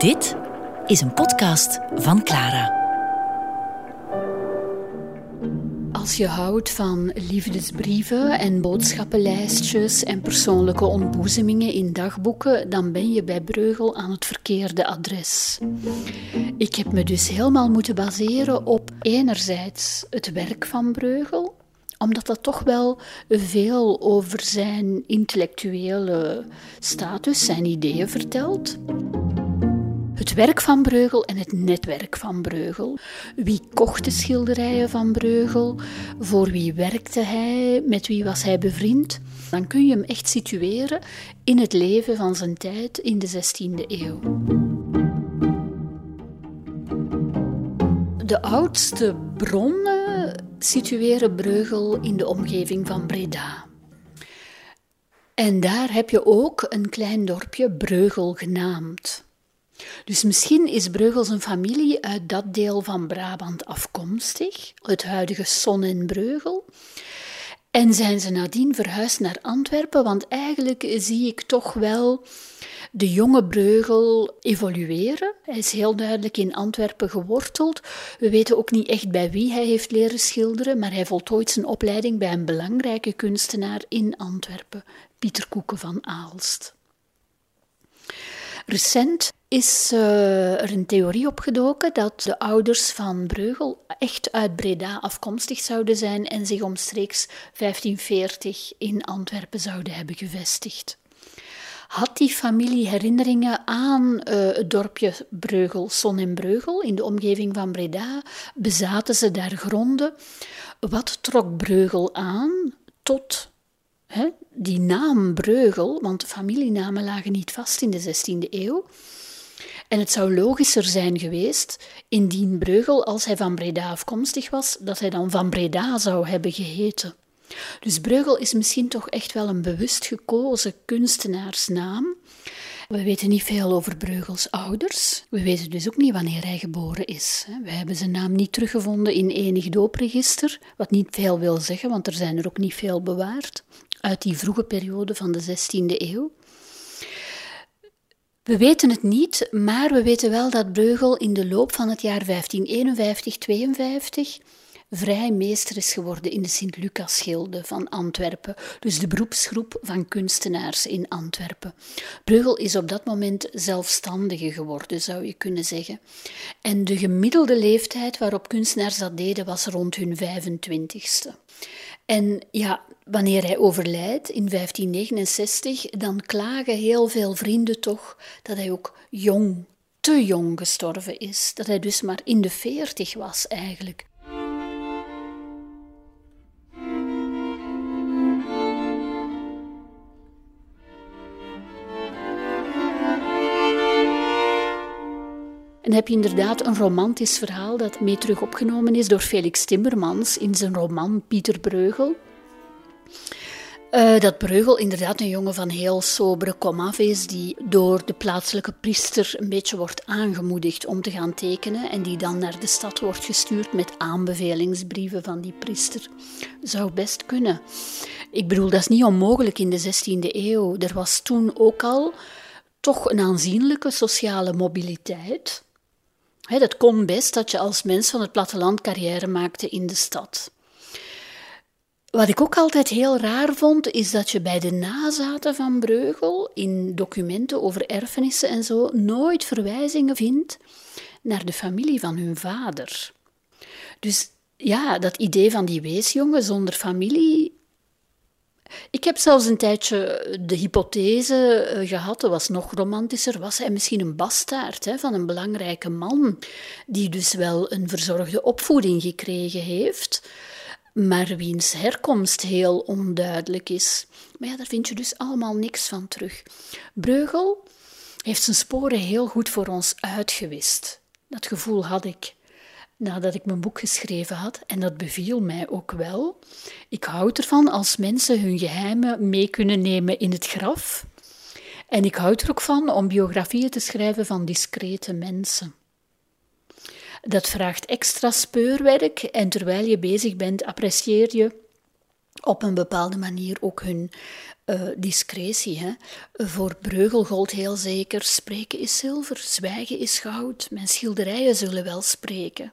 Dit is een podcast van Clara. Als je houdt van liefdesbrieven en boodschappenlijstjes en persoonlijke ontboezemingen in dagboeken, dan ben je bij Breugel aan het verkeerde adres. Ik heb me dus helemaal moeten baseren op enerzijds het werk van Breugel, omdat dat toch wel veel over zijn intellectuele status, zijn ideeën vertelt. Het werk van Breugel en het netwerk van Breugel. Wie kocht de schilderijen van Breugel? Voor wie werkte hij? Met wie was hij bevriend? Dan kun je hem echt situeren in het leven van zijn tijd in de 16e eeuw. De oudste bronnen situeren Breugel in de omgeving van Breda. En daar heb je ook een klein dorpje Breugel genaamd. Dus misschien is Breugel zijn familie uit dat deel van Brabant afkomstig, het huidige Son en Breugel. En zijn ze nadien verhuisd naar Antwerpen, want eigenlijk zie ik toch wel de jonge Breugel evolueren. Hij is heel duidelijk in Antwerpen geworteld. We weten ook niet echt bij wie hij heeft leren schilderen, maar hij voltooit zijn opleiding bij een belangrijke kunstenaar in Antwerpen, Pieter Koeken van Aalst. Recent is uh, er een theorie opgedoken dat de ouders van Breugel echt uit Breda afkomstig zouden zijn en zich omstreeks 1540 in Antwerpen zouden hebben gevestigd. Had die familie herinneringen aan uh, het dorpje Breugel, Son en Breugel, in de omgeving van Breda? Bezaten ze daar gronden? Wat trok Breugel aan tot hè, die naam Breugel? Want de familienamen lagen niet vast in de 16e eeuw. En het zou logischer zijn geweest, indien Breugel, als hij van Breda afkomstig was, dat hij dan van Breda zou hebben geheten. Dus Breugel is misschien toch echt wel een bewust gekozen kunstenaarsnaam. We weten niet veel over Breugels ouders. We weten dus ook niet wanneer hij geboren is. We hebben zijn naam niet teruggevonden in enig doopregister, wat niet veel wil zeggen, want er zijn er ook niet veel bewaard uit die vroege periode van de 16e eeuw. We weten het niet, maar we weten wel dat Breugel in de loop van het jaar 1551-52 vrij meester is geworden in de Sint-Lucas-gilde van Antwerpen, dus de beroepsgroep van kunstenaars in Antwerpen. Breugel is op dat moment zelfstandige geworden, zou je kunnen zeggen. En de gemiddelde leeftijd waarop kunstenaars dat deden was rond hun 25ste. En ja, wanneer hij overlijdt in 1569, dan klagen heel veel vrienden toch dat hij ook jong, te jong gestorven is. Dat hij dus maar in de veertig was eigenlijk. En heb je inderdaad een romantisch verhaal dat mee terug opgenomen is door Felix Timmermans in zijn roman Pieter Breugel. Uh, dat Breugel inderdaad een jongen van heel sobere komaf is, die door de plaatselijke priester een beetje wordt aangemoedigd om te gaan tekenen en die dan naar de stad wordt gestuurd met aanbevelingsbrieven van die priester. Zou best kunnen. Ik bedoel, dat is niet onmogelijk in de 16e eeuw. Er was toen ook al toch een aanzienlijke sociale mobiliteit. He, dat kon best dat je als mens van het platteland carrière maakte in de stad. Wat ik ook altijd heel raar vond, is dat je bij de nazaten van Breugel in documenten over erfenissen en zo nooit verwijzingen vindt naar de familie van hun vader. Dus ja, dat idee van die weesjongen zonder familie. Ik heb zelfs een tijdje de hypothese eh, gehad, dat was nog romantischer, was hij misschien een bastaard hè, van een belangrijke man, die dus wel een verzorgde opvoeding gekregen heeft maar wiens herkomst heel onduidelijk is. Maar ja, daar vind je dus allemaal niks van terug. Breugel heeft zijn sporen heel goed voor ons uitgewist. Dat gevoel had ik nadat ik mijn boek geschreven had. En dat beviel mij ook wel. Ik hou ervan als mensen hun geheimen mee kunnen nemen in het graf. En ik hou er ook van om biografieën te schrijven van discrete mensen. Dat vraagt extra speurwerk en terwijl je bezig bent, apprecieer je op een bepaalde manier ook hun uh, discretie. Hè? Voor Breugel gold heel zeker: spreken is zilver, zwijgen is goud. Mijn schilderijen zullen wel spreken.